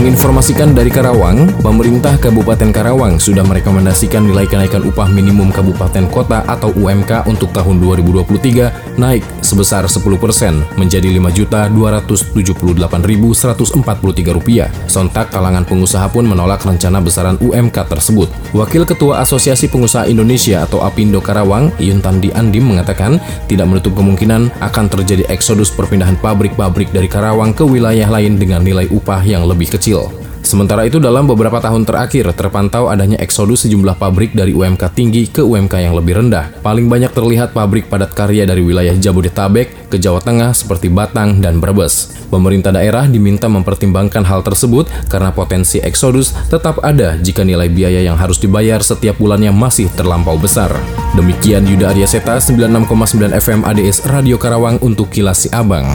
Menginformasikan dari Karawang, pemerintah Kabupaten Karawang sudah merekomendasikan nilai kenaikan upah minimum kabupaten kota atau UMK untuk tahun 2023 naik sebesar 10% menjadi Rp5.278.143. Sontak kalangan pengusaha pun menolak rencana besaran UMK tersebut. Wakil Ketua Asosiasi Pengusaha Indonesia atau APindo Karawang, Yuntandi Andim mengatakan tidak menutup kemungkinan akan terjadi eksodus perpindahan pabrik-pabrik dari Karawang ke wilayah lain dengan nilai upah yang lebih kecil Sementara itu dalam beberapa tahun terakhir terpantau adanya eksodus sejumlah pabrik dari UMK tinggi ke UMK yang lebih rendah. Paling banyak terlihat pabrik padat karya dari wilayah Jabodetabek ke Jawa Tengah seperti Batang dan Brebes. Pemerintah daerah diminta mempertimbangkan hal tersebut karena potensi eksodus tetap ada jika nilai biaya yang harus dibayar setiap bulannya masih terlampau besar. Demikian Yuda Arya Seta 96,9 FM ADS Radio Karawang untuk Kilas Si Abang.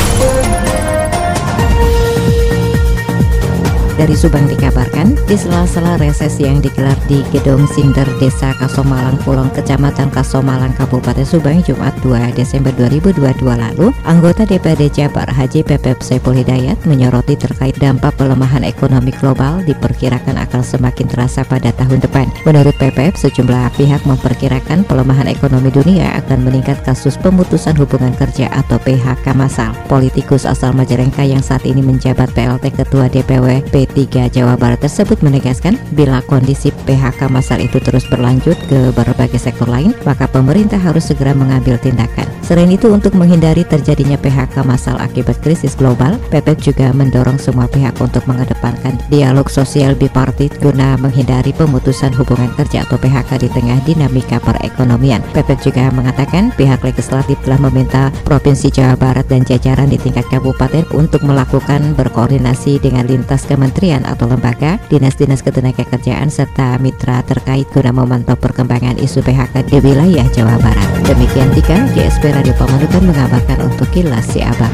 Dari Subang dikabarkan, di sela-sela reses yang digelar di Gedung Sinder Desa Kasomalang Pulong, Kecamatan Kasomalang, Kabupaten Subang, Jumat 2 Desember 2022 lalu, anggota DPRD Jabar Haji Pepep Saiful Hidayat menyoroti terkait dampak pelemahan ekonomi global diperkirakan akan semakin terasa pada tahun depan. Menurut Pepep, sejumlah pihak memperkirakan pelemahan ekonomi dunia akan meningkat kasus pemutusan hubungan kerja atau PHK massal. Politikus asal Majalengka yang saat ini menjabat PLT Ketua DPW P 3 Jawa Barat tersebut menegaskan bila kondisi PHK masal itu terus berlanjut ke berbagai sektor lain, maka pemerintah harus segera mengambil tindakan. Selain itu, untuk menghindari terjadinya PHK masal akibat krisis global, PP juga mendorong semua pihak untuk mengedepankan dialog sosial bipartit guna menghindari pemutusan hubungan kerja atau PHK di tengah dinamika perekonomian. PP juga mengatakan pihak legislatif telah meminta Provinsi Jawa Barat dan jajaran di tingkat kabupaten untuk melakukan berkoordinasi dengan lintas kementerian kementerian atau lembaga, dinas-dinas ketenagakerjaan serta mitra terkait guna memantau perkembangan isu PHK di wilayah Jawa Barat. Demikian tiga GSP Radio Pamanukan mengabarkan untuk Kilas Si Abang.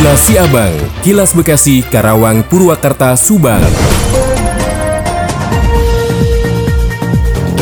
Kilas Si Abang, Kilas Bekasi, Karawang, Purwakarta, Subang.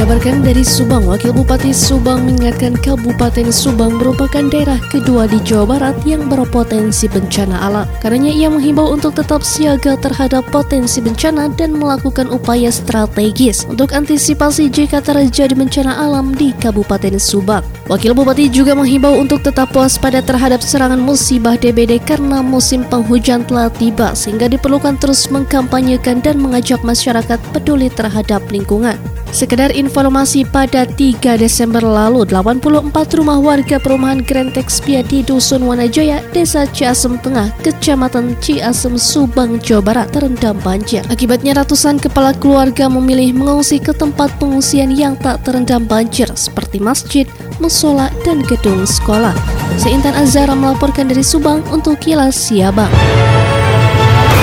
Dikabarkan dari Subang, Wakil Bupati Subang mengingatkan Kabupaten Subang merupakan daerah kedua di Jawa Barat yang berpotensi bencana alam. Karenanya ia menghimbau untuk tetap siaga terhadap potensi bencana dan melakukan upaya strategis untuk antisipasi jika terjadi bencana alam di Kabupaten Subang. Wakil Bupati juga menghimbau untuk tetap waspada terhadap serangan musibah DBD karena musim penghujan telah tiba sehingga diperlukan terus mengkampanyekan dan mengajak masyarakat peduli terhadap lingkungan. Sekedar informasi pada 3 Desember lalu, 84 rumah warga perumahan Grand Texpia di Dusun Wanajaya, Desa Ciasem Tengah, Kecamatan Ciasem, Subang, Jawa Barat terendam banjir. Akibatnya ratusan kepala keluarga memilih mengungsi ke tempat pengungsian yang tak terendam banjir seperti masjid, musola, dan gedung sekolah. Seintan Azara melaporkan dari Subang untuk Kilas Siabang.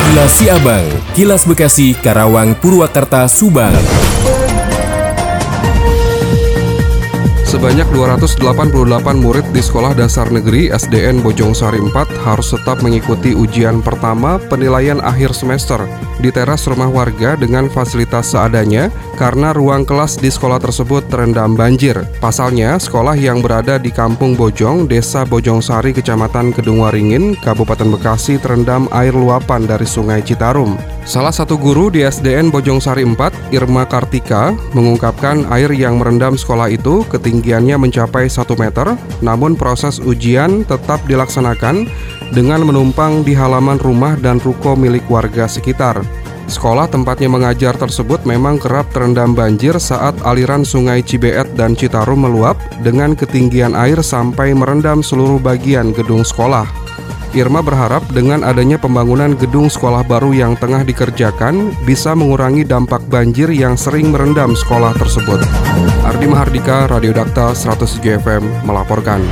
Kilas Siabang, Kilas Bekasi, Karawang, Purwakarta, Subang. Sebanyak 288 murid di Sekolah Dasar Negeri SDN Bojongsari 4 harus tetap mengikuti ujian pertama penilaian akhir semester di teras rumah warga dengan fasilitas seadanya karena ruang kelas di sekolah tersebut terendam banjir. Pasalnya, sekolah yang berada di Kampung Bojong, Desa Bojongsari, Kecamatan Kedungwaringin, Kabupaten Bekasi terendam air luapan dari Sungai Citarum. Salah satu guru di SDN Bojongsari 4, Irma Kartika, mengungkapkan air yang merendam sekolah itu ketinggiannya mencapai 1 meter, namun proses ujian tetap dilaksanakan dengan menumpang di halaman rumah dan ruko milik warga sekitar. Sekolah tempatnya mengajar tersebut memang kerap terendam banjir saat aliran sungai Cibeet dan Citarum meluap dengan ketinggian air sampai merendam seluruh bagian gedung sekolah. Irma berharap dengan adanya pembangunan gedung sekolah baru yang tengah dikerjakan bisa mengurangi dampak banjir yang sering merendam sekolah tersebut. Ardi Mahardika, Radio Dakta 107 FM melaporkan.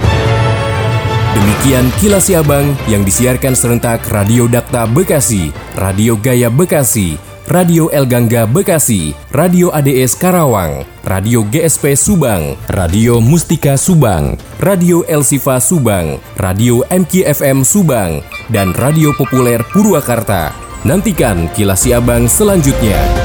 Demikian kilas Siabang yang disiarkan serentak Radio Dakta Bekasi, Radio Gaya Bekasi, Radio El Gangga Bekasi, Radio ADS Karawang, Radio GSP Subang, Radio Mustika Subang, Radio El Sifa Subang, Radio MKFM Subang, dan Radio Populer Purwakarta. Nantikan kilas si abang selanjutnya.